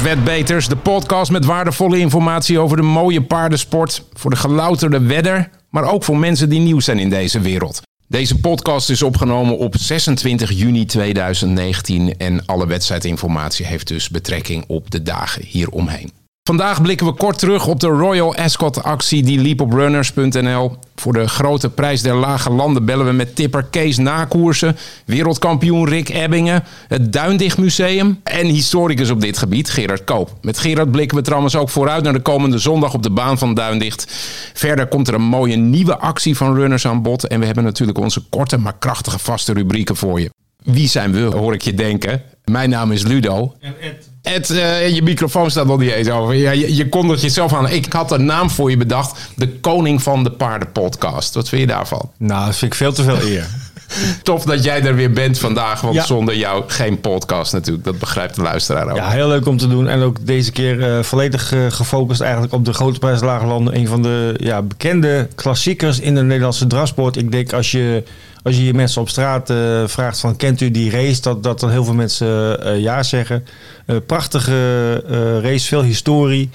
Wetbeters, de podcast met waardevolle informatie over de mooie paardensport. Voor de gelouterde wedder, maar ook voor mensen die nieuw zijn in deze wereld. Deze podcast is opgenomen op 26 juni 2019 en alle wedstrijdinformatie heeft dus betrekking op de dagen hieromheen. Vandaag blikken we kort terug op de Royal Ascot actie die liep op runners.nl. Voor de grote prijs der lage landen bellen we met tipper Kees Nakoersen, wereldkampioen Rick Ebbingen, het Duindicht Museum en historicus op dit gebied Gerard Koop. Met Gerard blikken we trouwens ook vooruit naar de komende zondag op de baan van Duindicht. Verder komt er een mooie nieuwe actie van runners aan bod en we hebben natuurlijk onze korte maar krachtige vaste rubrieken voor je. Wie zijn we, hoor ik je denken. Mijn naam is Ludo. En. Ed, eh, je microfoon staat nog niet eens over. Ja, je, je kondigt jezelf aan. Ik had een naam voor je bedacht. De Koning van de Paarden podcast. Wat vind je daarvan? Nou, dat vind ik veel te veel eer. Tof dat jij er weer bent vandaag. Want Ja. zonder jou geen podcast natuurlijk. Dat begrijpt de luisteraar ook. ja, heel leuk om te doen. En ook deze keer eh, volledig eh, gefocust eigenlijk op de grote prijs Lage Landen. Een van de ja, bekende klassiekers in de Nederlandse drafsport. Ik denk als je, als je hier mensen op straat eh, vraagt van kent u die race? Dat, dat dan heel veel mensen eh, ja zeggen. Eh, prachtige race, veel historie.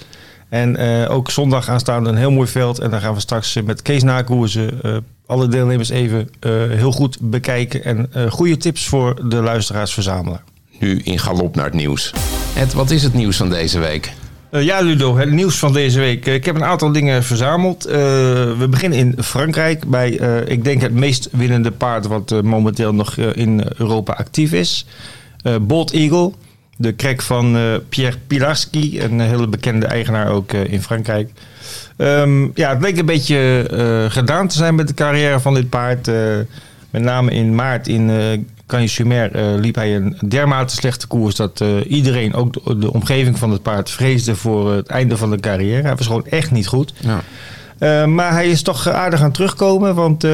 En ook zondag aanstaande een heel mooi veld. En daar gaan we straks met Kees Nakoersen alle deelnemers even heel goed bekijken. En goede tips voor de luisteraars verzamelen. Nu in galop naar het nieuws. Ed, wat is het nieuws van deze week? Eh, ja, Ludo, het nieuws van deze week. Eh, ik heb een aantal dingen verzameld. Eh, we beginnen in Frankrijk bij, ik denk, het meest winnende paard wat momenteel nog in Europa actief is. Bold Eagle, de krek van Pierre Pilarski, een hele bekende eigenaar ook in Frankrijk. Ehm, ja, het leek een beetje gedaan te zijn met de carrière van dit paard. Met name in maart in eh Cagnes-sur-Mer eh, liep hij een dermate slechte koers dat eh, iedereen, ook de, de omgeving van het paard, vreesde voor het einde van de carrière. Hij was gewoon echt niet goed. Ja. Eh, maar hij is toch aardig aan terugkomen, want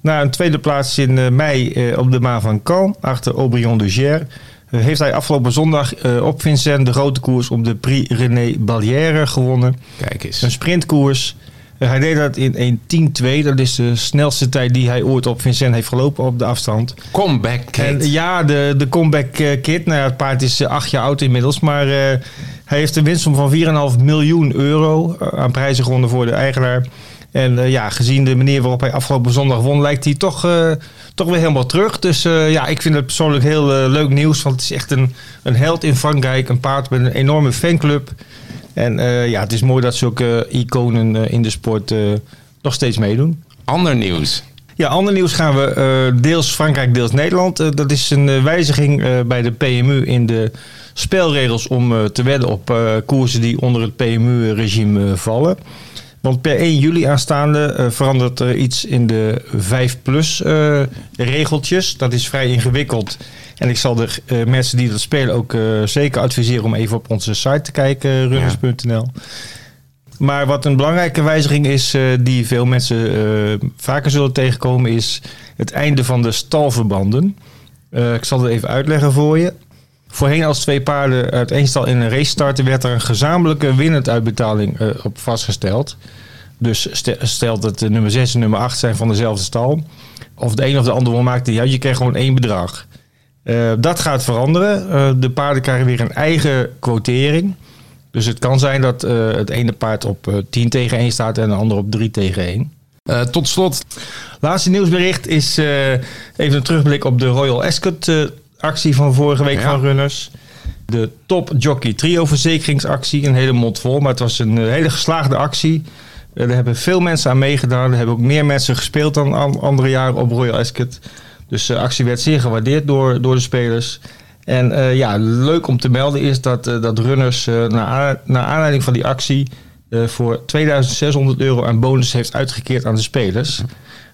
na een tweede plaats in mei op de Maan van Caen, achter Aubryon de Gers, heeft hij afgelopen zondag op Vincennes de grote koers op de Prix René Ballière gewonnen. Kijk eens. Een sprintkoers. Eh, hij deed dat in 1.10.2. Dat is de snelste tijd die hij ooit op Vincennes heeft gelopen op de afstand. Comeback. En ja, de, de comeback eh, kit. Nou ja, het paard is eh, acht jaar oud inmiddels. Maar hij heeft een winstsom van 4,5 miljoen euro aan prijzen gewonnen voor de eigenaar. En ja, gezien de manier waarop hij afgelopen zondag won, lijkt hij toch, toch weer helemaal terug. Dus ja, ik vind het persoonlijk heel leuk nieuws. Want het is echt een, een held in Frankrijk. Een paard met een enorme fanclub. En eh, ja, het is mooi dat zulke iconen eh, in de sport eh, nog steeds meedoen. Ander nieuws. Ja, ander nieuws gaan we eh, deels Frankrijk, deels Nederland. Eh, dat is een eh, wijziging eh, bij de PMU in de spelregels om eh, te wedden op eh, koersen die onder het PMU-regime eh, vallen. Want per 1 juli aanstaande eh, verandert er iets in de 5-plus eh, regeltjes. Dat is vrij ingewikkeld. En ik zal de eh, mensen die dat spelen ook zeker adviseren om even op onze site te kijken, runners.nl. Maar wat een belangrijke wijziging is, die veel mensen vaker zullen tegenkomen, is het einde van de stalverbanden. Ik zal het even uitleggen voor je. Voorheen als twee paarden uit één stal in een race starten, werd er een gezamenlijke winstuitbetaling eh op vastgesteld. Dus stel, stel dat de nummer 6 en nummer 8 zijn van dezelfde stal. Of de een of de ander wil maakt, ja, je krijgt gewoon één bedrag. Eh, dat gaat veranderen. Eh, de paarden krijgen weer een eigen quotering. Dus het kan zijn dat het ene paard op eh, 10 tegen 1 staat en de andere op 3 tegen 1. Eh, tot slot. Laatste nieuwsbericht is even een terugblik op de Royal Ascot actie van vorige week Ja. van Runners. De Top Jockey Trio verzekeringsactie, een hele mond vol, maar het was een eh, hele geslaagde actie. Eh, er hebben veel mensen aan meegedaan. Er hebben ook meer mensen gespeeld dan an- andere jaren op Royal Ascot. Dus de actie werd zeer gewaardeerd door, door de spelers. En eh, ja, leuk om te melden is dat, eh, dat Runners eh naar, naar aanleiding van die actie eh, voor 2600 euro aan bonus heeft uitgekeerd aan de spelers.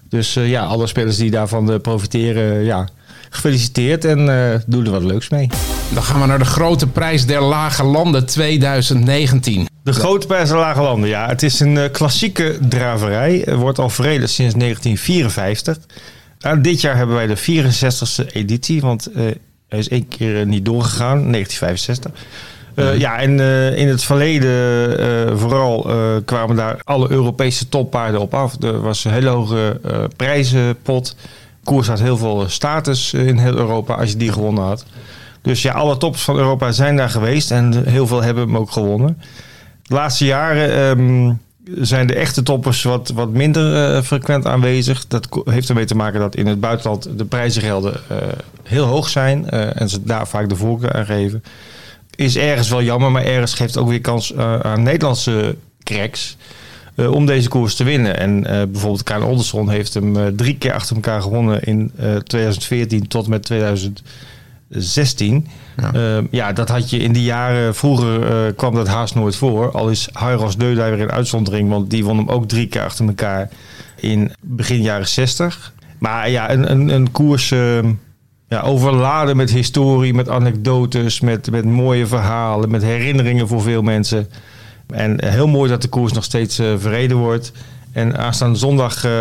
Dus eh, ja, alle spelers die daarvan eh, profiteren, eh, ja, gefeliciteerd en eh doe er wat leuks mee. Dan gaan we naar de grote prijs der lage landen 2019. De grote prijs der Lage Landen, ja. Het is een eh, klassieke draverij. Het wordt al verreden sinds 1954. Nou, dit jaar hebben wij de 64ste editie, want eh, hij is één keer niet doorgegaan, 1965. Eh, Ja, en eh, in het verleden eh, vooral eh, kwamen daar alle Europese toppaarden op af. Er was een hele hoge eh, prijzenpot. Koers had heel veel status eh, in heel Europa als je die gewonnen had. Dus ja, alle toppers van Europa zijn daar geweest en heel veel hebben hem ook gewonnen. De laatste jaren ehm, zijn de echte toppers wat, wat minder uh, frequent aanwezig. Dat heeft ermee te maken dat in het buitenland de prijzengelden heel hoog zijn en ze daar vaak de voorkeur aan geven. Is ergens wel jammer, maar ergens geeft ook weer kans aan Nederlandse cracks om deze koers te winnen. En bijvoorbeeld Karen Olderson heeft hem drie keer achter elkaar gewonnen in 2014 tot met 2000. 16. Ja. Ja, dat had je in die jaren. Vroeger kwam dat haast nooit voor. Al is Hyros Deudij weer in uitzondering, want die won hem ook drie keer achter elkaar in begin jaren 60. Maar ja, een, een, een koers uh, ja, overladen met historie, met anekdotes, met, met mooie verhalen, met herinneringen voor veel mensen. En heel mooi dat de koers nog steeds uh, verreden wordt. En aanstaande zondag uh,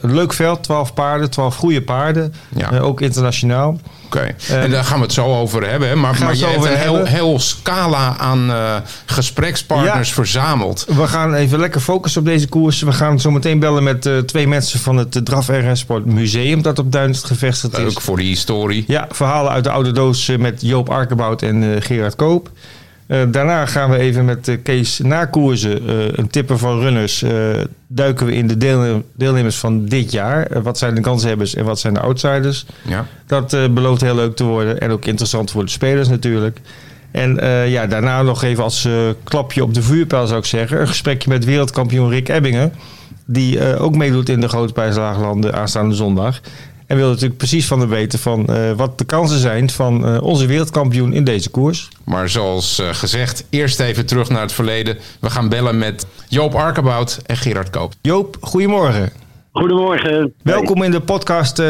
een leuk veld, 12 paarden, 12 goede paarden. Ja. Uh, ook internationaal. Oké, okay. en daar gaan we het zo over hebben. Hè? Maar, maar je hebt een heel, heel, scala aan gesprekspartners ja. verzameld. We gaan even lekker focussen op deze koers. We gaan zo meteen bellen met twee mensen van het Draf RS Sport Museum... dat op Duinst gevestigd Leuk is. Ook voor de historie. Ja, verhalen uit de oude doos met Joop Arkenbout en Gerard Koop. Uh, daarna gaan we even met uh, Kees na koersen, uh, een tipper van runners, duiken we in de deel, deelnemers van dit jaar. wat zijn de kanshebbers en wat zijn de outsiders? Ja. Dat belooft heel leuk te worden en ook interessant voor de spelers natuurlijk. En ja, daarna nog even als klapje op de vuurpijl zou ik zeggen, een gesprekje met wereldkampioen Rick Ebbingen. Die ook meedoet in de Grote Prijslaaglanden aanstaande zondag. En wil natuurlijk precies van de weten van uh, wat de kansen zijn van uh, onze wereldkampioen in deze koers. Maar zoals uh, gezegd, eerst even terug naar het verleden. We gaan bellen met Joop Arkenbout en Gerard Koop. Joop, goedemorgen. Goedemorgen. Welkom in de podcast, uh,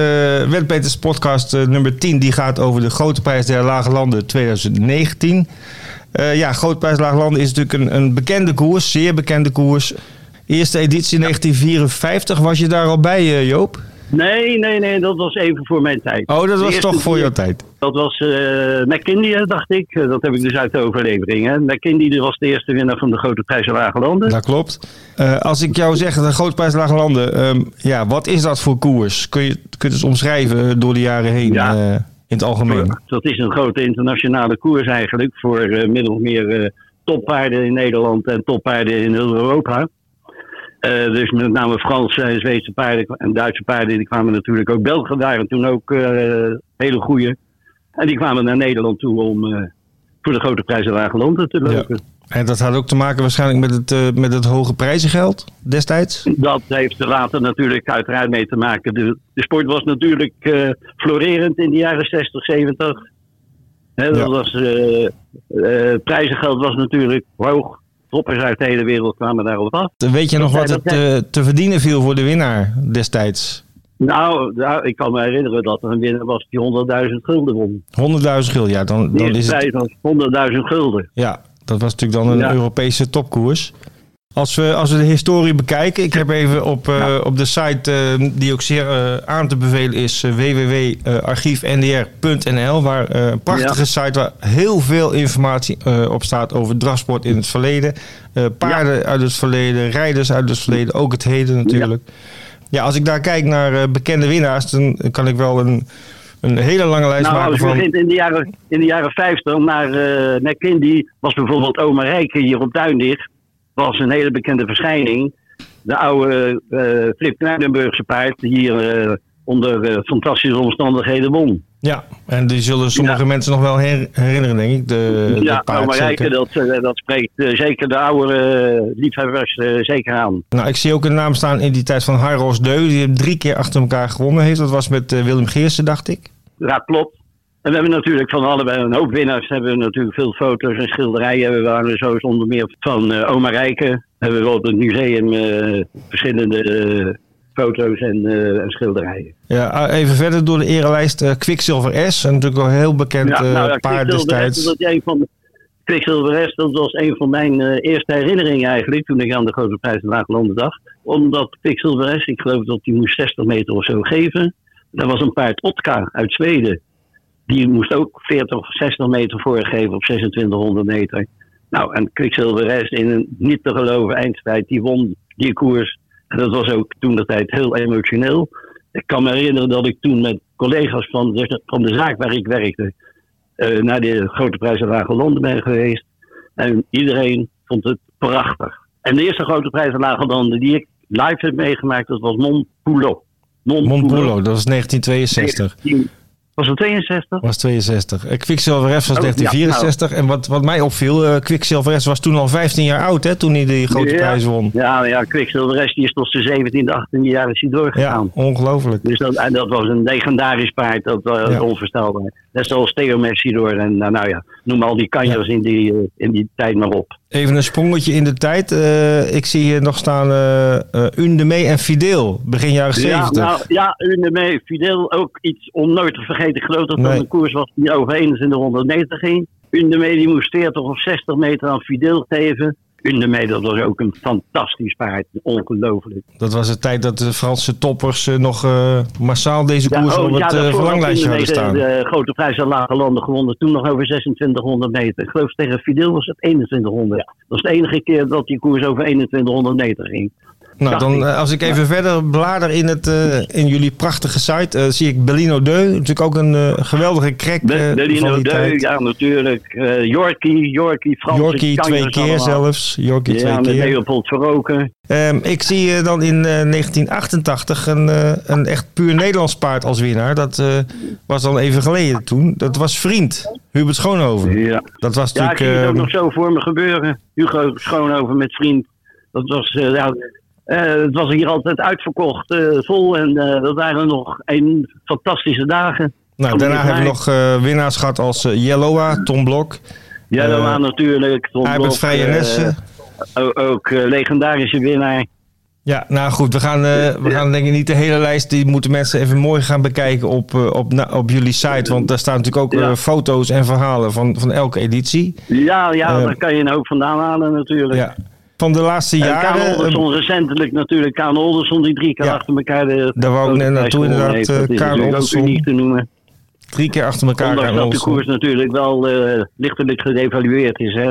Wetbeters podcast nummer 10. Die gaat over de Grote Prijs der Lage Landen 2019. ja, Grote Prijs Lage Landen is natuurlijk een, een bekende koers, zeer bekende koers. Eerste editie 1954, was je daar al bij Joop? Nee, nee, nee, dat was even voor mijn tijd. Oh, dat was toch voor jouw tijd? Dat was uh, McKinley, dacht ik. Dat heb ik dus uit de overlevering. Hè. McKinley was de eerste winnaar van de Grote Prijs Lage Landen. Dat klopt. Uh, als ik jou zeg, de Grote Prijs Lage Landen. Um, ja, wat is dat voor koers? Kun je, kun je het eens omschrijven door de jaren heen ja. uh, in het algemeen? Dat is een grote internationale koers eigenlijk. Voor min of meer toppaarden in Nederland en toppaarden in heel Europa. Uh, dus met name Franse en Zweedse paarden en Duitse paarden, die kwamen natuurlijk ook. Belgen waren toen ook uh, hele goede. En die kwamen naar Nederland toe om uh, voor de grote prijzen Lage Londen te lopen. Ja. En dat had ook te maken waarschijnlijk met het, met het hoge prijzengeld destijds? Dat heeft er later natuurlijk uiteraard mee te maken. De, de sport was natuurlijk florerend in de jaren 60, 70. He, dat ja. was, prijzengeld was natuurlijk hoog toppers uit de hele wereld kwamen daarop af. Weet je nog wat het te, te verdienen viel voor de winnaar destijds? Nou, nou, ik kan me herinneren dat er een winnaar was die 100.000 gulden won. 100.000 gulden, ja. Dan, dan is het... was 100.000 gulden. Ja, dat was natuurlijk dan een ja. Europese topkoers. Als we, als we de historie bekijken, ik heb even op, uh, ja. op de site uh, die ook zeer uh, aan te bevelen is, www.archiefndr.nl, waar een prachtige ja. site waar heel veel informatie op staat over drafsport in het verleden, paarden ja. uit het verleden, rijders uit het verleden, ook het heden natuurlijk. Ja, als ik daar kijk naar bekende winnaars, dan kan ik wel een, een hele lange lijst nou, maken als je van... begint in de jaren, in de jaren 50 naar uh, McKinley, was bijvoorbeeld Oma Rijken hier op Duindicht was een hele bekende verschijning. De oude uh, Flip Kruidenburgse paard die hier uh, onder uh, fantastische omstandigheden won. Ja, en die zullen sommige ja. mensen nog wel her herinneren, denk ik. De, ja, de paard, maar Rijken, dat, dat spreekt zeker de oude liefhebbers zeker aan. Nou, ik zie ook een naam staan in die tijd van Harros Deu, die drie keer achter elkaar gewonnen heeft. Dat was met Willem Geersen, dacht ik. Ja, klopt. En we hebben natuurlijk van allebei een hoop winnaars. Hebben we natuurlijk veel foto's en schilderijen. We waren zo onder meer van uh, Oma Rijken. Hebben we op het museum uh, verschillende uh, foto's en, en, schilderijen. Ja, even verder door de erelijst. Quicksilver S, natuurlijk al heel bekend ja, nou, ja, paard destijds. Dat een van de, Quicksilver S, dat was een van mijn eerste herinneringen eigenlijk. Toen ik aan de Grote Prijs van Laaglanden dacht. Omdat Quicksilver S, ik geloof dat die moest 60 meter of zo geven. Dat was een paard Otka uit Zweden. Die moest ook 40 of 60 meter voorgeven op 2600 meter. Nou, en Quicksilver S in een niet te geloven eindstrijd, die won die koers. En dat was ook toen de tijd heel emotioneel. Ik kan me herinneren dat ik toen met collega's van de, van de zaak waar ik werkte, eh, naar de Grote Prijs van Lage Londen ben geweest. En iedereen vond het prachtig. En de eerste Grote Prijs van Lage Londen die ik live heb meegemaakt, dat was Montpoulo. Montpoulo, dat was 1962. Was het 62? Was 62. Uh, Quicksilver F was Oh, 1964. En wat, wat mij opviel, uh, Quicksilver F was toen al 15 jaar oud, hè, toen hij die grote Ja. prijs won. Ja, ja, Quicksilver S, die is tot zijn 17e, 18e jaar is hij Ja, doorgegaan. ongelooflijk. Dus dat, en dat was een legendarisch paard, dat was Ja. onvoorstelbaar. Net zoals Theo Messidor en nou, nou ja, noem al die kanjers in, die, eh, in die tijd maar op. Even een sprongetje in de tijd. Eh, ik zie hier nog staan uh, uh, Undeme en Fidel, begin jaren 70. Ja, nou, ja Undeme, Fidel ook iets om nooit te vergeten. Ik geloof dat Nee. een koers was die over 2100 meter ging. Undeme die moest 40 of 60 meter aan Fidel geven. Undeme, dat was ook een fantastisch paard. Ongelooflijk. Dat was de tijd dat de Franse toppers eh, nog eh, massaal deze koers op het eh, daarvoor had verlanglijstje hadden staan. De, de grote prijs van Lage Landen gewonnen. Toen nog over 2600 meter. Ik geloof tegen Fidel was het 2100. Dat was de enige keer dat die koers over 2100 meter ging. Nou, dan, eh, als ik even verder blader in, het, eh, in jullie prachtige site, eh, zie ik Bellino Deu. Natuurlijk ook een geweldige crack Be- Bellino Deu, ja natuurlijk. Yorkie, Yorkie, Franse Yorkie twee keer allemaal. zelfs. Yorkie Ja, twee met keer. Leopold Verroken. Ehm, ik zie dan in eh, 1988 een, een echt puur Nederlands paard als winnaar. Dat was dan even geleden toen. Dat was Vriend, Hubert Schoonhoven. Ja. Dat was ja, ik natuurlijk... zie het ook ehm, nog zo voor me gebeuren. Hugo Schoonover met vriend. Dat was, ja, het was hier altijd uitverkocht, eh, vol. En eh, dat waren nog een fantastische dagen. nou, daarna hebben we nog eh, winnaars gehad als eh, Yellowa, Tom Blok, Eh, waren natuurlijk. Tom Blok, Vrije eh, Nessen. ook eh, legendarische winnaar. Ja, nou goed, we gaan, eh, we gaan denk ik niet de hele lijst. Die moeten mensen even mooi gaan bekijken op, eh, op, na- op jullie site. Want daar staan natuurlijk ook Ja. eh, foto's en verhalen van, van elke editie. Ja, ja Eh, daar kan je een hoop vandaan halen natuurlijk. Ja. Van de laatste En Kaan jaren. eh, Olderson recentelijk natuurlijk. Kaan Olderson die drie keer Ja. achter elkaar de Daar wou ik net naartoe inderdaad, heeft. eh, is Kaan ook Olderson. uniek te noemen. drie keer achter elkaar. Ondanks dat de koers natuurlijk wel eh, lichtelijk gedevalueerd is. Hè?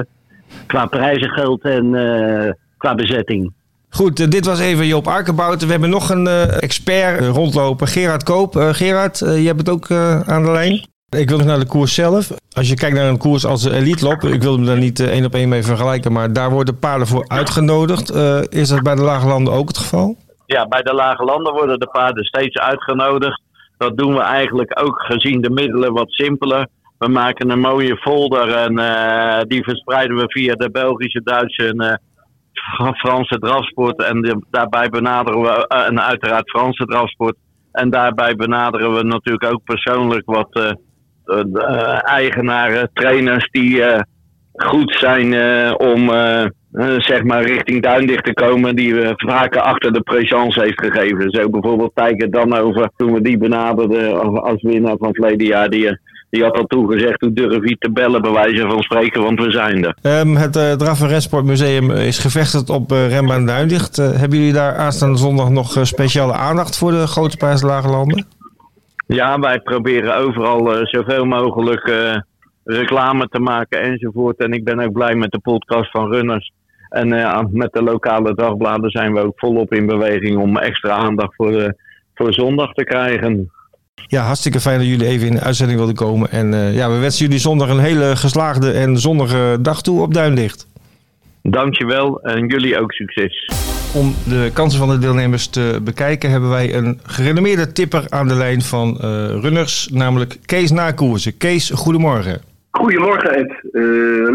Qua prijzengeld en eh, qua bezetting. Goed, eh, dit was even Joop Arkenbouten. We hebben nog een eh, expert eh, rondlopen, Gerard Koop. Eh, Gerard, eh, je hebt het ook eh, aan de lijn. Ik wil nog naar de koers zelf. Als je kijkt naar een koers als Elite Lop, ik wil hem daar niet eh, één op één mee vergelijken, maar daar worden paarden voor uitgenodigd. Eh, is dat bij de Lage Landen ook het geval? ja, bij de lage landen worden de paarden steeds uitgenodigd. Dat doen we eigenlijk ook gezien de middelen wat simpeler. We maken een mooie folder en eh, die verspreiden we via de Belgische, Duitse en Fra- Franse drafsport. En daarbij benaderen we, en uiteraard Franse drafsport. En daarbij benaderen we natuurlijk ook persoonlijk wat eigenaren, trainers die eh, goed zijn eh, om eh, eh, zeg maar richting Duindicht te komen, die we vaker achter de présence heeft gegeven. Zo bijvoorbeeld Tijker dan over toen we die benaderden als- winnaar van verleden jaar. Die, die had al toegezegd, hoe durf je te bellen, bij wijze van spreken, want we zijn er. Ehm, het eh en Rensportmuseum is gevestigd op eh Rembaan Duindicht. Eh, hebben jullie daar aanstaande zondag nog eh, speciale aandacht voor de grote prijs Lage Landen? Ja, wij proberen overal eh, zoveel mogelijk eh, reclame te maken enzovoort. En ik ben ook blij met de podcast van Runners. En eh, met de lokale dagbladen zijn we ook volop in beweging om extra aandacht voor, voor zondag te krijgen. Ja, hartstikke fijn dat jullie even in de uitzending wilden komen. En ja, we wensen jullie zondag een hele geslaagde en zonnige dag toe op Duinlicht. Dankjewel en jullie ook succes. Om de kansen van de deelnemers te bekijken hebben wij een gerenommeerde tipper aan de lijn van eh, runners, namelijk Kees Nakoersen. Kees, goedemorgen. Goedemorgen Ed. Eh,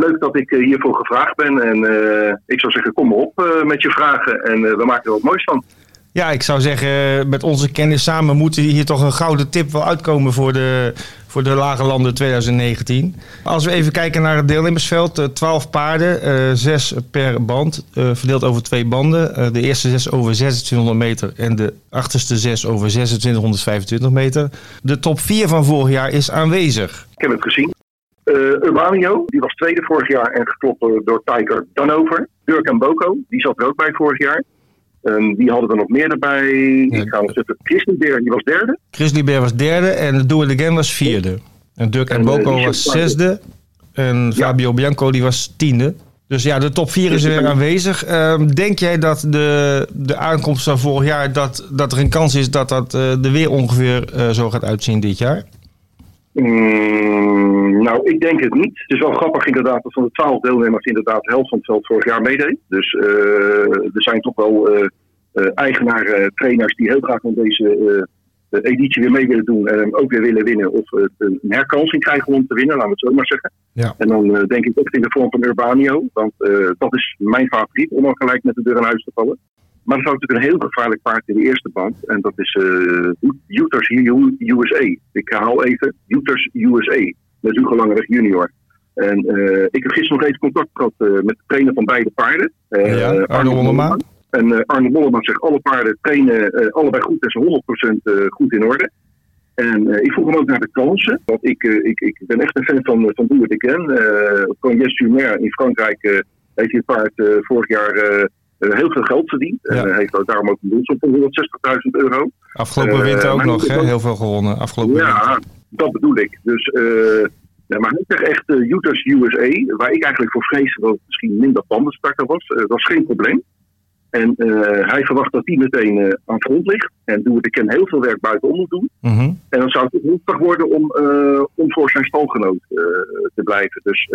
leuk dat ik eh, hiervoor gevraagd ben. En eh, ik zou zeggen, kom op eh, met je vragen en we maken er wat moois van. Ja, ik zou zeggen, met onze kennis samen moeten hier toch een gouden tip wel uitkomen voor de, voor de Lage Landen 2019. Als we even kijken naar het deelnemersveld, eh, 12 paarden, eh 6 per band, eh, verdeeld over twee banden. Eh, de eerste 6 over 2600 meter en de achterste 6 over 2625 meter. De top 4 van vorig jaar is aanwezig. Ik heb het gezien. Eh Urbanio, die was tweede vorig jaar en geklopt door Tiger Danover. Dirk en Boko, die zat er ook bij vorig jaar. Ehm, die hadden er nog meer erbij. Ik ga nog even. Beer, die was derde. Chris Liebert was derde en Do It Again was vierde. En Dirk en En, eh, Boko die was zesde. En Fabio Bianco die was tiende. Dus ja, de top 4 is er weer aanwezig. Ehm, denk jij dat de, de aankomst van vorig jaar, dat, dat er een kans is dat dat eh, er weer ongeveer eh, zo gaat uitzien dit jaar? Mm, nou, ik denk het niet. Het is wel grappig inderdaad dat van de twaalf deelnemers inderdaad de helft van het veld vorig jaar meedeed. Dus uh, er zijn toch wel uh, eigenaren, trainers die heel graag aan deze editie weer mee willen doen en ook weer willen winnen. Of een herkansing krijgen om te winnen, laten we het zo maar zeggen. Ja. En dan denk ik ook in de vorm van Urbanio, want dat is mijn favoriet om al gelijk met de deur in huis te vallen. Maar er staat natuurlijk een heel gevaarlijk paard in de eerste band. En dat is uh, Uters USA. Ik haal even Uters USA. Met Hugo Langeweg junior. En uh, ik heb gisteren nog even contact gehad uh, met de trainer van beide paarden. Uh, ja, Arno Mollema. En Arno Mollema zegt alle paarden trainen allebei goed en 100% goed in orde. En ik vroeg hem ook naar de kansen. Want ik, ik, ik ben echt een fan van, van Doe Ik Ken. Uh, Yes in Frankrijk heeft hij het paard vorig jaar eh, heel veel geld verdiend. Ja. En heeft ook daarom ook een doelsom van 160.000 euro. Afgelopen winter ook nog, hè? heel veel gewonnen. Afgelopen ja, winter. dat bedoel ik. Dus, uh, ja, maar hij zegt echt uh, Utah's USA, waar ik eigenlijk voor vreesde dat het misschien minder bandenstarter was. dat is geen probleem. En hij verwacht dat hij meteen aan front ligt. En Doe het ik ken heel veel werk buitenom moet doen. Mm -hmm. En dan zou het lastig worden om, om voor zijn stalgenoot te blijven. Dus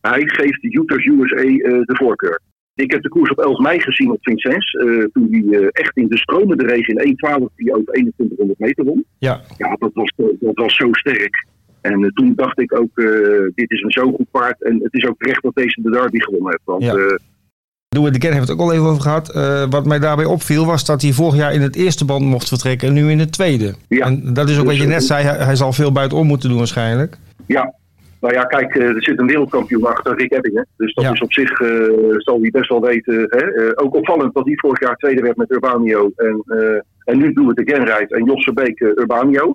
hij geeft de Utah's USA de voorkeur. Ik heb de koers op 11 mei gezien op Vincennes. Uh, toen hij uh, echt in de stromende regen in 1.12 die over 2100 meter won. Ja, ja dat, was, dat was zo sterk. En uh, toen dacht ik ook, dit is een zo goed paard. En het is ook terecht dat deze de derby gewonnen heeft. Want, ja. Doe het again heeft het ook al even over gehad. wat mij daarbij opviel was dat hij vorig jaar in het eerste band mocht vertrekken en nu in het tweede. Ja. En dat is ook dus, wat je net zei, hij, hij zal veel buitenom moeten doen waarschijnlijk. Ja, nou ja, kijk, eh, er zit een wereldkampioen achter Rick Ebbingen. Dus dat is op zich, uh, zal hij best wel weten. Hè? Uh, ook opvallend dat hij vorig jaar tweede werd met Urbanio. En, uh, en nu doen we de Genrijt en Josse Beek Urbanio.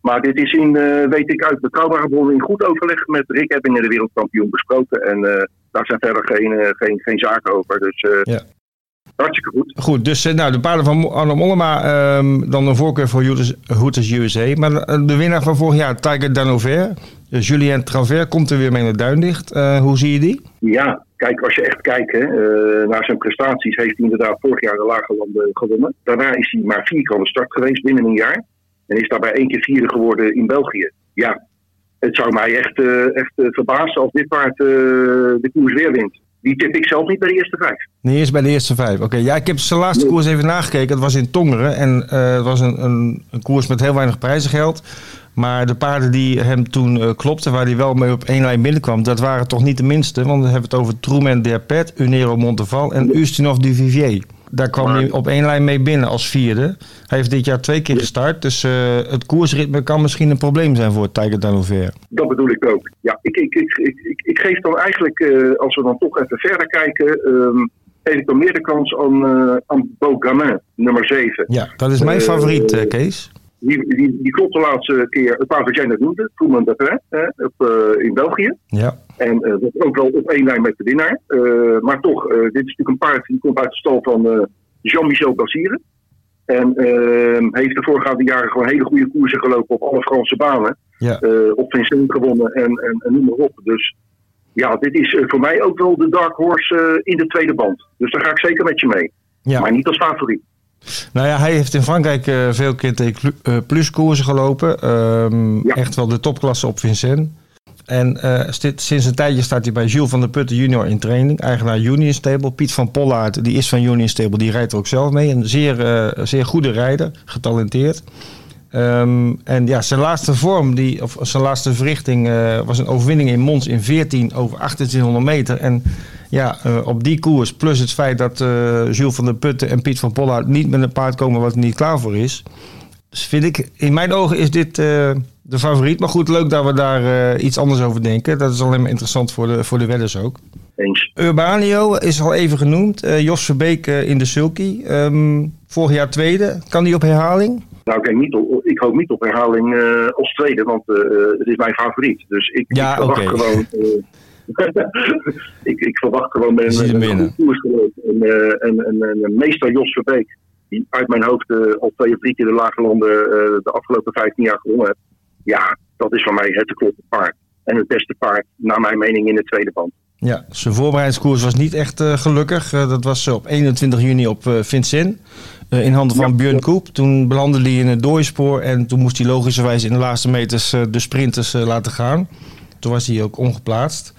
Maar dit is in, weet ik uit betrouwbare bronnen, in goed overleg met Rick Ebbingen, de wereldkampioen, besproken. En daar zijn verder geen, geen, geen zaken over. Dus ja. Hartstikke goed. Goed, dus nou, de paarden van Arno Mollema, um, dan een voorkeur voor Hooters USA. Maar de winnaar van vorig jaar, Tiger Danover, Julien Travers, komt er weer mee naar Duindicht. Uh, hoe zie je die? Ja, kijk, als je echt kijkt hè, uh, naar zijn prestaties, heeft hij inderdaad vorig jaar de Lage Landen gewonnen. Daarna is hij maar vier keer aan de start geweest binnen een jaar. En is daarbij één keer vierde geworden in België. Ja, het zou mij echt, uh, echt verbazen als dit paard de koers weer wint. Die tip ik zelf niet bij de eerste vijf. Nee, eerst bij de eerste vijf. Oké, ja, ik heb zijn laatste koers even nagekeken. Het was in Tongeren en het was een, een, een koers met heel weinig prijzengeld. Maar de paarden die hem toen uh, klopten, waar hij wel mee op één lijn binnenkwam, dat waren toch niet de minste. Want we hebben het over Truman Derpet, Unero Monteval en Ustinov du Vivier. Daar kwam hij op één lijn mee binnen als vierde. Hij heeft dit jaar twee keer gestart. Dus uh, het koersritme kan misschien een probleem zijn voor Tiger Danover. Dat bedoel ik ook. Ja, ik, ik, ik, ik, ik geef dan eigenlijk, uh, als we dan toch even verder kijken... Um, geef ik dan meer de kans aan, uh, aan Beaugamin, nummer 7. Ja, dat is mijn favoriet, Kees. Die, die, die klopt de laatste keer wat jij net noemde, op, uh, in België. Ja. En uh, dat ook wel op één lijn met de winnaar. Uh, maar toch, dit is natuurlijk een paard die komt uit de stal van Jean-Michel Basire. En ehm, heeft de voorgaande jaren gewoon hele goede koersen gelopen op alle Franse banen. Ja. op Vincent gewonnen en, en, en noem maar op. Dus ja, dit is voor mij ook wel de dark horse in de tweede band. Dus daar ga ik zeker met je mee. Ja. Maar niet als favoriet. Nou ja, hij heeft in Frankrijk uh, veel keer tegen uh, plus koersen gelopen. Um, ja. Echt wel de topklasse op Vincennes. En uh, sinds een tijdje staat hij bij Jules van der Putten junior in training. Eigenaar Union Stable. Piet van Pollaert, die is van Union Stable, die rijdt er ook zelf mee. Een zeer, zeer goede rijder, getalenteerd. Um, en ja, zijn laatste vorm, die, of zijn laatste verrichting, was een overwinning in Mons in 14 over 2800 meter. En ja, uh, op die koers, plus het feit dat uh, Jules van der Putten en Piet van Pollard niet met een paard komen wat er niet klaar voor is. Dus vind ik, in mijn ogen is dit uh, de favoriet. Maar goed, leuk dat we daar iets anders over denken. Dat is alleen maar interessant voor de, voor de wedders ook. Eens. Urbanio is al even genoemd. Jos Verbeek in de Sulky. Um, vorig jaar tweede. Kan die op herhaling? Nou, ik, niet op, ik hoop niet op herhaling als tweede, want het is mijn favoriet. Dus ik, ja, ik verwacht okay. gewoon... ik, ik, verwacht gewoon met een goed koersgeloof. En, uh, en, en, en, meester Jos Verbeek, die uit mijn hoofd uh, al twee of drie keer de lage landen uh, de afgelopen 15 jaar gewonnen heeft. Ja, dat is voor mij het te kloppen paard. En het beste paard, naar mijn mening, in de tweede band. Ja, zijn voorbereidingskoers was niet echt eh, gelukkig. Eh, dat was op 21 juni op uh, Vincent. in handen van Ja, Björn. Koep. Toen belandde hij in het doorspoor. En toen moest hij logischerwijs in de laatste meters eh, de sprinters eh, laten gaan. Toen was hij ook ongeplaatst.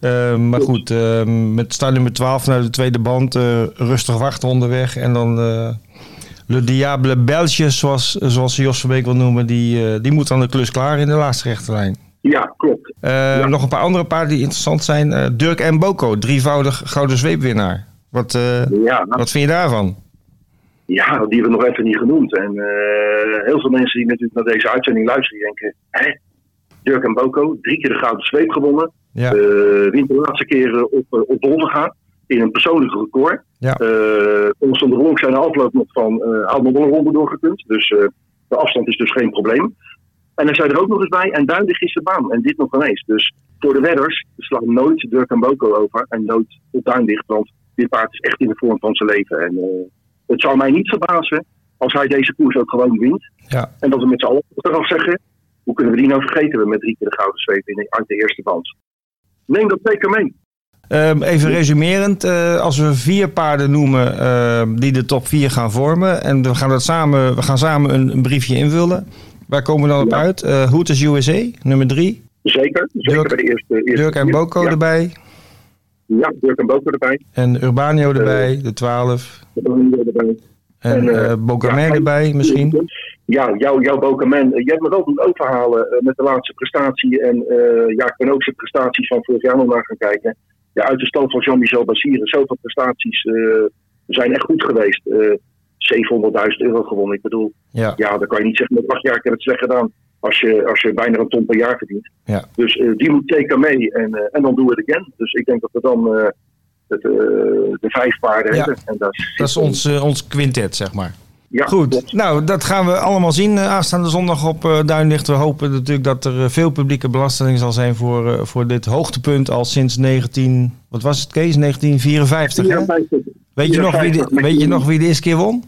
Eh, maar goed, eh, met start nummer 12 naar de tweede band. eh, rustig wachten onderweg. En dan eh, Le Diable Belge, zoals, zoals Jos Verbeek wil noemen. Die, eh, die moet aan de klus klaar in de laatste rechterlijn. Ja, klopt. Nog een paar andere paarden die interessant zijn. Dirk en Boko, drievoudig gouden zweepwinnaar. Wat, Ja, nou, wat vind je daarvan? ja, die hebben we nog even niet genoemd. En heel veel mensen die natuurlijk naar deze uitzending luisteren, denken... Hè? Dirk en Boko, drie keer de gouden zweep gewonnen. Ja, Eh wint de laatste keer op, eh, op Dondergaan in een persoonlijk record. Ja. Eh Constant de zijn de afloop nog van uh, had nog wel een ronde doorgekund. Dus eh, de afstand is dus geen probleem. En dan zijn er ook nog eens bij, en duidelijk is de baan. En dit nog ineens. Dus voor de wedders slaan nooit Dirk en Boko over. En nooit op duindicht, want dit paard is echt in de vorm van zijn leven. En eh, het zou mij niet verbazen als hij deze koers ook gewoon wint. ja. En dat we met z'n allen eraf zeggen, hoe kunnen we die nou vergeten we met drie keer de gouden zweep in de, uit de eerste band. Neem dat zeker mee. Ehm, even resumerend, eh, als we vier paarden noemen ehm, die de top 4 gaan vormen en we gaan, dat samen, we gaan samen een, een briefje invullen. Waar komen we dan op Ja. uit? Eh Hooters USA, nummer 3. Zeker, zeker Dirk- bij de eerste, eerste Dirk en. Boko ja. erbij. Ja, Dirk en Boko erbij. En Urbanio erbij, de 12. Urbanio erbij. En En, eh, eh Bogamen ja, erbij misschien. Ja, jouw jou Bokaman. Je hebt me wel doen overhalen eh, met de laatste prestatie. En eh, ja, ik ben ook zijn prestaties van vorig jaar nog naar gaan kijken. Ja, uit de stand van Jean-Michel Basire. Zoveel prestaties eh, zijn echt goed geweest. Eh 700.000 euro gewonnen. Ik bedoel, Ja, ja, dan kan je niet zeggen met acht jaar ik heb het slecht gedaan. Als je, als je bijna een ton per jaar verdient. Ja. Dus eh, die moet zeker mee. En, eh, en dan doen we het again. Dus ik denk dat we dan eh, het, eh, de vijf paarden Ja. hebben. En dat, dat is ons, eh, ons quintet, zeg maar. Ja, Goed, klopt. nou dat gaan we allemaal zien eh, aanstaande zondag op eh Duinlicht. We hopen natuurlijk dat er veel publieke belasting zal zijn voor, eh, voor dit hoogtepunt al sinds 19, wat was het Kees, 1954 hè? Ja, vijf- Weet je, nog wie de, 54, weet je nog wie de eerste keer won?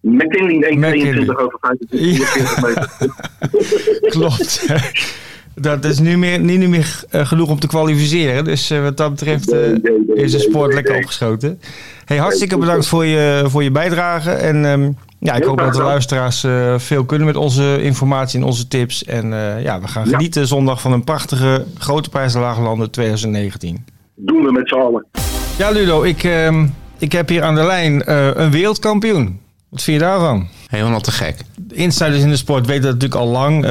McKinley 1,22 McKinley. over 25 meter. Klopt. dat is nu meer, niet nu meer eh, genoeg om te kwalificeren. Dus eh, wat dat betreft eh, Nee, nee, nee, is de sport nee, lekker nee. opgeschoten. Hey, hartstikke bedankt voor je, voor je bijdrage. En ehm, ja, ik hoop dat de luisteraars eh, veel kunnen met onze informatie en onze tips. En eh, ja, we gaan Ja. genieten zondag van een prachtige Grote Prijs de Lage Landen 2019. Doen we met z'n allen. Ja, Ludo, ik, ehm, ik heb hier aan de lijn eh, een wereldkampioen. Wat vind je daarvan? Helemaal te gek. De insiders in de sport weten dat natuurlijk al lang.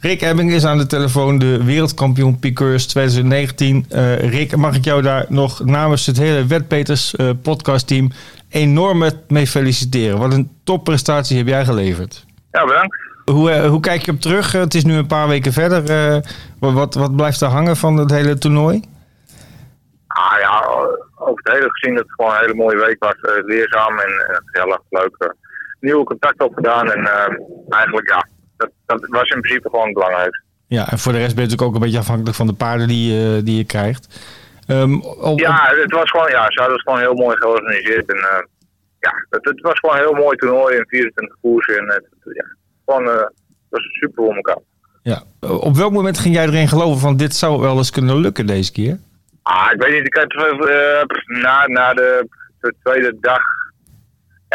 Rick Ebbing is aan de telefoon, de wereldkampioen Piqueurs 2019. Eh, Rick, mag ik jou daar nog namens het hele Wetpeters eh podcastteam enorm met mee feliciteren. Wat een topprestatie heb jij geleverd. Ja, bedankt. Hoe, eh, hoe kijk je op terug? Het is nu een paar weken verder. Wat, wat, blijft er hangen van het hele toernooi? Ah ja, over het hele gezien dat het gewoon een hele mooie week was. leerzaam en eh, gezellig, leuk. nieuwe contacten opgedaan en eigenlijk ja, dat, dat was in principe gewoon het belangrijkste. Ja, en voor de rest ben je natuurlijk ook een beetje afhankelijk van de paarden die, je- die je krijgt. Ehm, op- Ja, het was gewoon, ja, ze hadden het gewoon heel mooi georganiseerd. En eh, ja, het, het was gewoon een heel mooi toernooi in 24 koersen. En het, ja, gewoon, eh, het was super voor elkaar. ja. Op welk moment ging jij erin geloven van dit zou wel eens kunnen lukken deze keer? Ah, ik weet niet, ik had eh, na, na de, de tweede dag,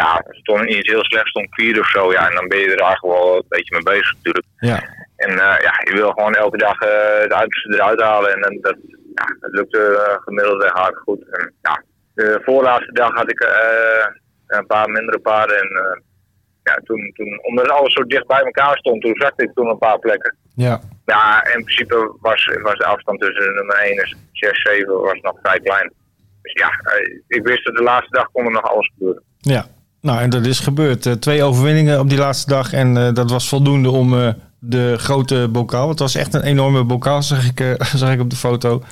ja, stond niet heel slecht, stond vierde of zo. Ja, en dan ben je er eigenlijk wel een beetje mee bezig natuurlijk. Ja, En eh, ja, je wil gewoon elke dag eh, het uiterste eruit halen. En, dan dat, ja, dat lukte uh, gemiddeld echt hard goed. En, ja, de voorlaatste dag had ik uh, een paar mindere paarden. En uh, ja, toen, toen, omdat alles zo dicht bij elkaar stond, toen zakte ik toen een paar plekken. ja. Ja, in principe was, was de afstand tussen nummer 1 en 6, 7 was nog vrij klein. Dus ja, ik wist dat de laatste dag kon er nog alles gebeuren. Ja, nou en dat is gebeurd. Uh, twee overwinningen op die laatste dag en uh, dat was voldoende om uh, de grote bokaal, het was echt een enorme bokaal, zag ik, zag ik op de foto,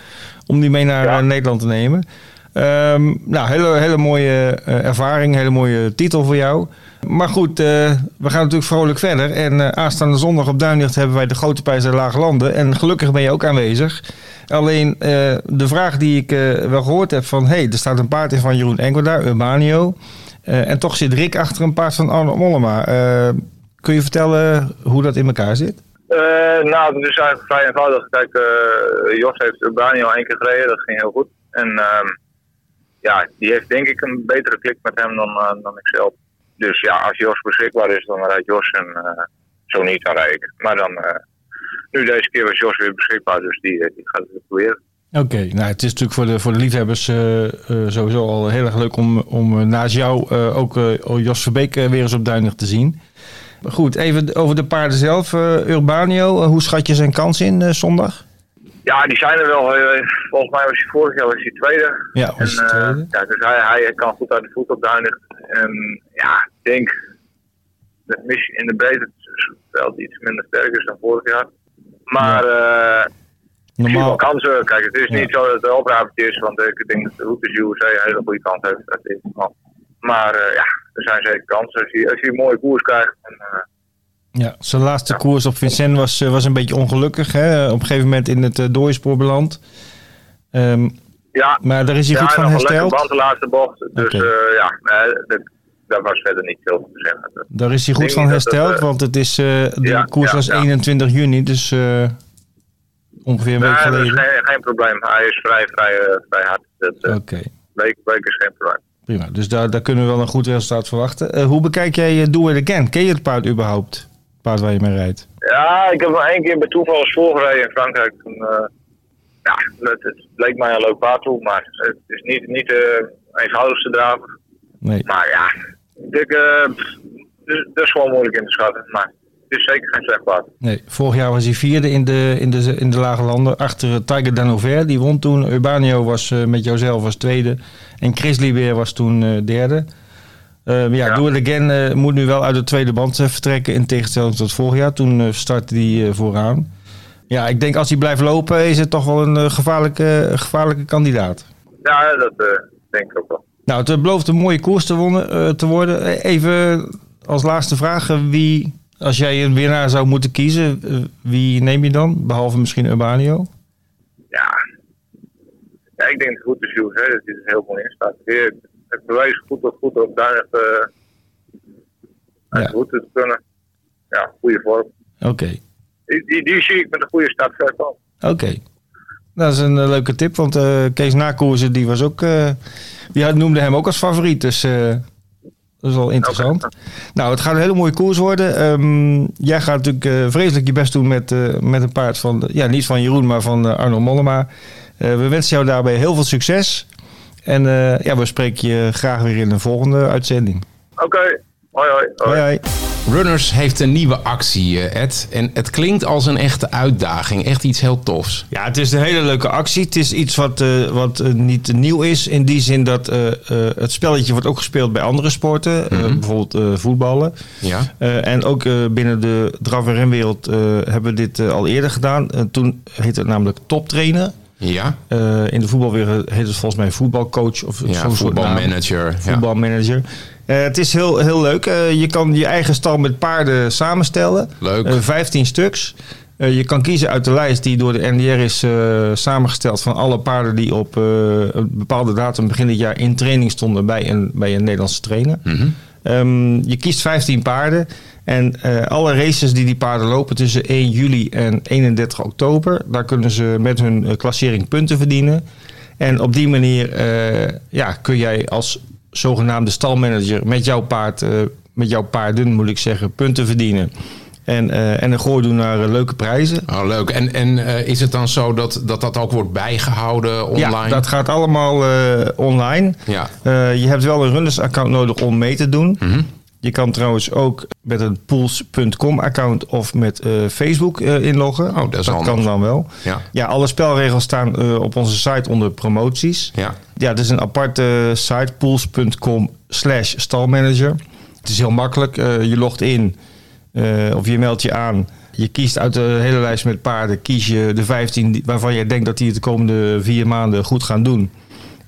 om die mee naar ja. Nederland te nemen. Um, nou, hele, hele mooie ervaring, hele mooie titel voor jou. Maar goed, we gaan natuurlijk vrolijk verder. En aanstaande zondag op Duinlicht hebben wij de grote prijs der Lage Landen. En gelukkig ben je ook aanwezig. Alleen de vraag die ik wel gehoord heb van... hé, hey, er staat een paard in van Jeroen Engelda, Urbanio. En toch zit Rick achter een paard van Arno Mollema. kun je vertellen hoe dat in elkaar zit? Eh, nou, het is eigenlijk vrij eenvoudig. Kijk, eh, Jos heeft Urbani al één keer gereden, dat ging heel goed. En ehm, ja, die heeft denk ik een betere klik met hem dan, eh, dan ik zelf. Dus ja, als Jos beschikbaar is, dan rijdt Jos en eh, zo niet, dan rijd ik. Maar dan, eh, nu deze keer was Jos weer beschikbaar, dus die, die gaat het proberen. Oké, nou het is natuurlijk voor de, voor de liefhebbers eh, eh, sowieso al heel erg leuk om, om eh, naast jou eh, ook eh, Jos Verbeek weer eens op Duinig te zien. Maar Goed, even over de paarden zelf. eh, Urbanio, hoe schat je zijn kans in eh, zondag? Ja, die zijn er wel. Eh, Volgens mij was hij vorig jaar was hij tweede. Ja, was En, hij tweede. ja, dus hij, hij kan goed uit de voet op Duinig. En ja, ik denk dat missie in de breedte wel iets minder sterk is dan vorig jaar. Maar eh zie wel Normaal, kansen. Kijk, het is Ja. niet zo dat het een opdravertje is, want ik denk dat de Hoeters USA een hele goede kans heeft. Dat is, maar maar eh, ja, er zijn zeker kansen. Als je, als je een mooie koers krijgt, dan, eh, ja, zijn laatste koers op Vincennes was, eh, was een beetje ongelukkig. Hè? Op een gegeven moment in het uh, beland. Ehm, ja, maar daar is hij ja, goed van hersteld. band de laatste bocht. Dus ja, nee, dat, daar was verder niet veel te zeggen. Daar is hij goed van het, hersteld, want het is, de ja, koers ja, was ja. 21 juni, dus ongeveer een week Nee, is geleden. geen, geen probleem. Hij is vrij, vrij, eh, vrij hard. Dat, eh, Oké, week, week is geen probleem. prima. Dus daar, daar kunnen we wel een goed resultaat verwachten. Eh, hoe bekijk jij Do It Again? Ken je het paard überhaupt? Het paard waar je mee rijdt? Ja, ik heb hem één keer bij toeval eens voorgereden in Frankrijk. Toen, ja, het, het bleek mij een leuk paard toe, maar het is niet, niet de eenvoudigste draver. Nee. Maar ja, ik, dus- dat is gewoon moeilijk in te schatten. Maar is zeker geen slecht paard. nee. Vorig jaar was hij vierde in de, in de, in de lage landen. Achter Tiger Danover, die won toen. Urbanio was eh, met jouzelf was tweede. En Chris Liber was toen eh, derde. Eh, ja, Ja. It Again eh, moet nu wel uit de tweede band vertrekken. In tegenstelling tot vorig jaar. Toen startte hij vooraan. Ja, ik denk als hij blijft lopen is het toch wel een gevaarlijke, gevaarlijke kandidaat. Ja, dat denk ik ook wel. Nou, het belooft een mooie koers te, wonnen, te worden. Even als laatste vraag. Wie, als jij een winnaar zou moeten kiezen, eh, wie neem je dan? Behalve misschien Urbanio? Ja, ja ik denk dat het goed is, Jules, dat er heel mooi in staat. Weer het bewijs goed op goed op daar uh, Ja. de voeten te kunnen. Ja, goede vorm. Oké, Die, die, die zie ik met een goede start ver oké. Dat is een eh, leuke tip, want eh, Kees Nakoersen die was ook, eh, die had- noemde hem ook als favoriet. Dus eh, dat is wel interessant. Nou, het gaat een hele mooie koers worden. Ehm, jij gaat natuurlijk eh, vreselijk je best doen met, eh, met een paard van, ja, niet van Jeroen, maar van eh, Arno Mollema. We wensen jou daarbij heel veel succes. En ja, we spreken je graag weer in een volgende uitzending. Oké, hoi hoi. Hoi, hoi. Runners heeft een nieuwe actie, eh, Ed. En het klinkt als een echte uitdaging. Echt iets heel tofs. Ja, het is een hele leuke actie. Het is iets wat, eh, wat eh, niet nieuw is. In die zin dat eh, eh, het spelletje wordt ook gespeeld bij andere sporten. eh, bijvoorbeeld eh, voetballen. Ja. Eh, en ook eh, binnen de draf- en renwereld eh, hebben we dit al eerder gedaan. Toen heette het namelijk toptrainer. Ja, Eh, in de voetbalwereld heet het volgens mij voetbalcoach of ja zo'n voetbalmanager. Ja. Eh, het is heel, heel leuk. Eh, je kan je eigen stal met paarden samenstellen. Leuk. Eh, 15 stuks. Je kan kiezen uit de lijst die door de NDR is samengesteld van alle paarden die op een bepaalde datum begin dit jaar in training stonden bij een, bij een Nederlandse trainer. Mhm. Ehm, je kiest 15 paarden. En alle races die die paarden lopen tussen 1 juli en 31 oktober, daar kunnen ze met hun klassering punten verdienen. En op die manier ja, kun jij als zogenaamde stalmanager met jouw paard, eh, met jouw paarden moet ik zeggen, punten verdienen. En, eh, en een gooi doen naar eh, leuke prijzen. Oh, leuk. En, en is het dan zo dat, dat dat ook wordt bijgehouden online? Ja, dat gaat allemaal online. Ja. Je hebt wel een runners-account nodig om mee te doen. Mhm. Je kan trouwens ook met een pools.com-account of met eh, Facebook eh, inloggen. Oh, dat kan dan wel. Ja. Ja, alle spelregels staan eh, op onze site onder promoties. Ja. Ja, het is een aparte site, pools.com slash stalmanager. Het is heel makkelijk. Je logt in of je meldt je aan. Je kiest uit de hele lijst met paarden, kies je de 15 die- waarvan je denkt dat die het de komende vier maanden goed gaan doen.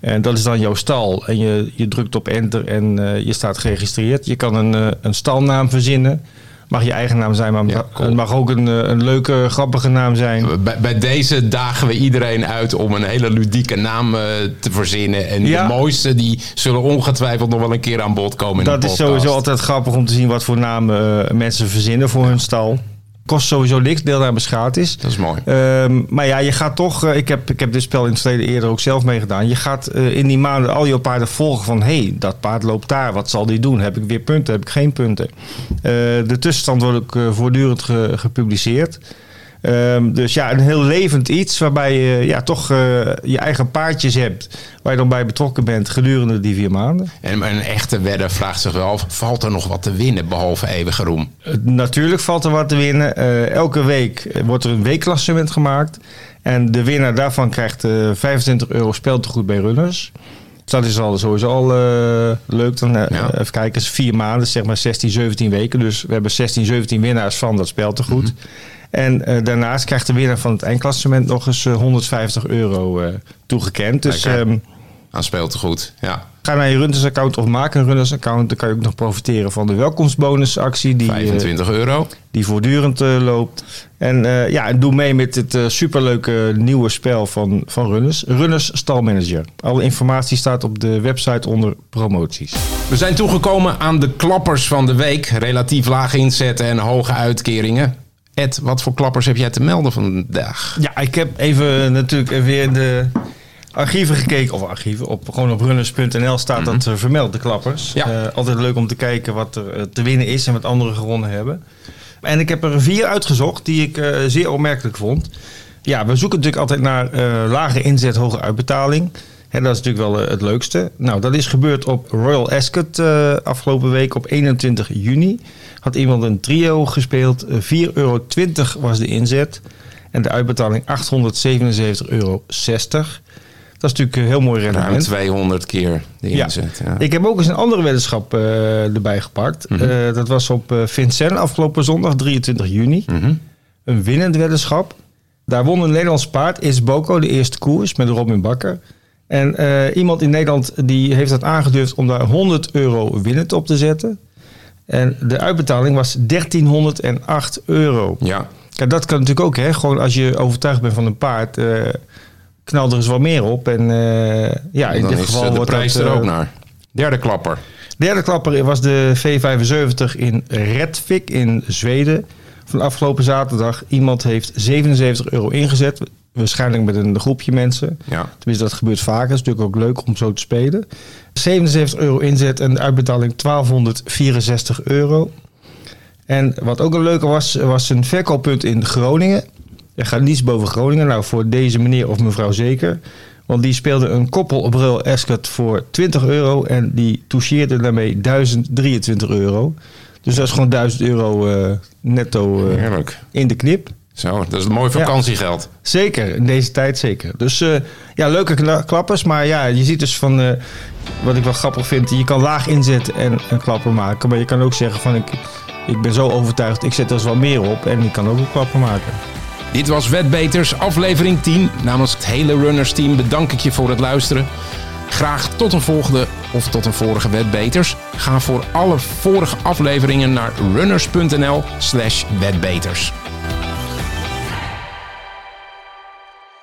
En dat is dan jouw stal. En je, je drukt op enter en eh, je staat geregistreerd. Je kan een, eh, een stalnaam verzinnen. Mag je eigen naam zijn, maar Ja, cool. het mag ook een, eh, een leuke, grappige naam zijn. Bij, bij deze dagen we iedereen uit om een hele ludieke naam te verzinnen. En Ja. de mooiste die zullen ongetwijfeld nog wel een keer aan bod komen in Dat is sowieso altijd grappig om te zien wat voor namen mensen verzinnen voor hun stal. Kost sowieso niks, deelname is gratis. Dat is mooi. Ehm, maar ja, je gaat toch, eh, ik, heb, ik heb dit spel in het verleden eerder ook zelf meegedaan. Je gaat eh, in die maanden al je paarden volgen van, hé, hey, dat paard loopt daar, wat zal die doen? Heb ik weer punten, heb ik geen punten? Eh, de tussenstand wordt ook voortdurend ge- gepubliceerd. Ehm, dus ja, een heel levend iets waarbij je ja, toch eh, je eigen paardjes hebt waar je dan bij betrokken bent gedurende die vier maanden. En een echte wedder vraagt zich wel af, valt er nog wat te winnen behalve eeuwige roem? Eh, Natuurlijk valt er wat te winnen. Eh, elke week wordt er een weekklassement gemaakt. En de winnaar daarvan krijgt eh 25 euro speeltegoed bij runners. Dus dat is al sowieso al leuk. Dan, Ja. Even kijken, is vier maanden, zeg maar 16, 17 weken. Dus we hebben 16, 17 winnaars van dat speeltegoed. En eh, daarnaast krijgt de winnaar van het eindklassement nog eens eh, 150 euro eh, toegekend. Dus Lekker. ehm, Aan speelt goed, ja. ga naar je runners account of maak een runners account. Dan kan je ook nog profiteren van de welkomstbonusactie. Die, eh, 25 euro. die voortdurend eh, loopt. En eh, ja, en doe mee met het eh, superleuke nieuwe spel van, van Runners. Runners Stalmanager. Alle informatie staat op de website onder promoties. We zijn toegekomen aan de klappers van de week. Relatief lage inzetten en hoge uitkeringen. Ed, wat voor klappers heb jij te melden vandaag? Ja, ik heb even natuurlijk weer in de archieven gekeken. Of archieven, op, gewoon op runners.nl staat dat eh, vermeld, de klappers. Ja. Eh, altijd leuk om te kijken wat er eh, te winnen is en wat anderen gewonnen hebben. En ik heb er vier uitgezocht die ik zeer opmerkelijk vond. Ja, we zoeken natuurlijk altijd naar lage inzet, hoge uitbetaling. Hè, dat is natuurlijk wel eh, het leukste. Nou, dat is gebeurd op Royal Ascot eh, afgelopen week op 21 juni. Had iemand een trio gespeeld. Eh, 4,20 euro was de inzet. En de uitbetaling 877,60 euro. Dat is natuurlijk een heel mooi Ruim rendement. 200 keer de inzet. Ja. Ik heb ook eens een andere weddenschap eh, erbij gepakt. Mhm. Eh, dat was op eh Vincent afgelopen zondag, 23 juni. Mhm. Een winnend weddenschap. Daar won een Nederlands paard, Is Boko, de eerste koers met Robin Bakker. En eh, iemand in Nederland die heeft dat aangedurfd om daar 100 euro winnend op te zetten. En de uitbetaling was 1308 euro. Ja, Kijk, dat kan natuurlijk ook, hè? Gewoon als je overtuigd bent van een paard, eh knal er eens wat meer op. En eh, ja, in dit geval eh, de wordt prijs dat, er ook naar. Derde klapper. Derde klapper was de V75 in Redvik in Zweden. Van afgelopen zaterdag. Iemand heeft 77 euro ingezet. Waarschijnlijk met een groepje mensen. Ja. Tenminste, dat gebeurt vaker. Het is natuurlijk ook leuk om zo te spelen. 77 euro inzet en de uitbetaling 1264 euro. En wat ook een leuke was, was een verkooppunt in Groningen. Er gaat niets boven Groningen. Nou, voor deze meneer of mevrouw zeker. Want die speelde een koppel op Royal Ascot voor 20 euro. En die toucheerde daarmee 1023 euro. Dus dat is gewoon 1000 euro eh, netto eh, in de knip. Zo, dat is een mooi vakantiegeld. Zeker, in deze tijd zeker. Dus eh, ja, leuke kla- klappers. Maar ja, je ziet dus van, eh, wat ik wel grappig vind, je kan laag inzetten en een klapper maken. Maar je kan ook zeggen van, ik, ik ben zo overtuigd, ik zet er eens wat meer op en ik kan ook een klapper maken. Dit was Wetbeters, aflevering 10. Namens het hele Runners team bedank ik je voor het luisteren. Graag tot een volgende of tot een vorige Wetbeters. Ga voor alle vorige afleveringen naar runners.nl slash wetbeters.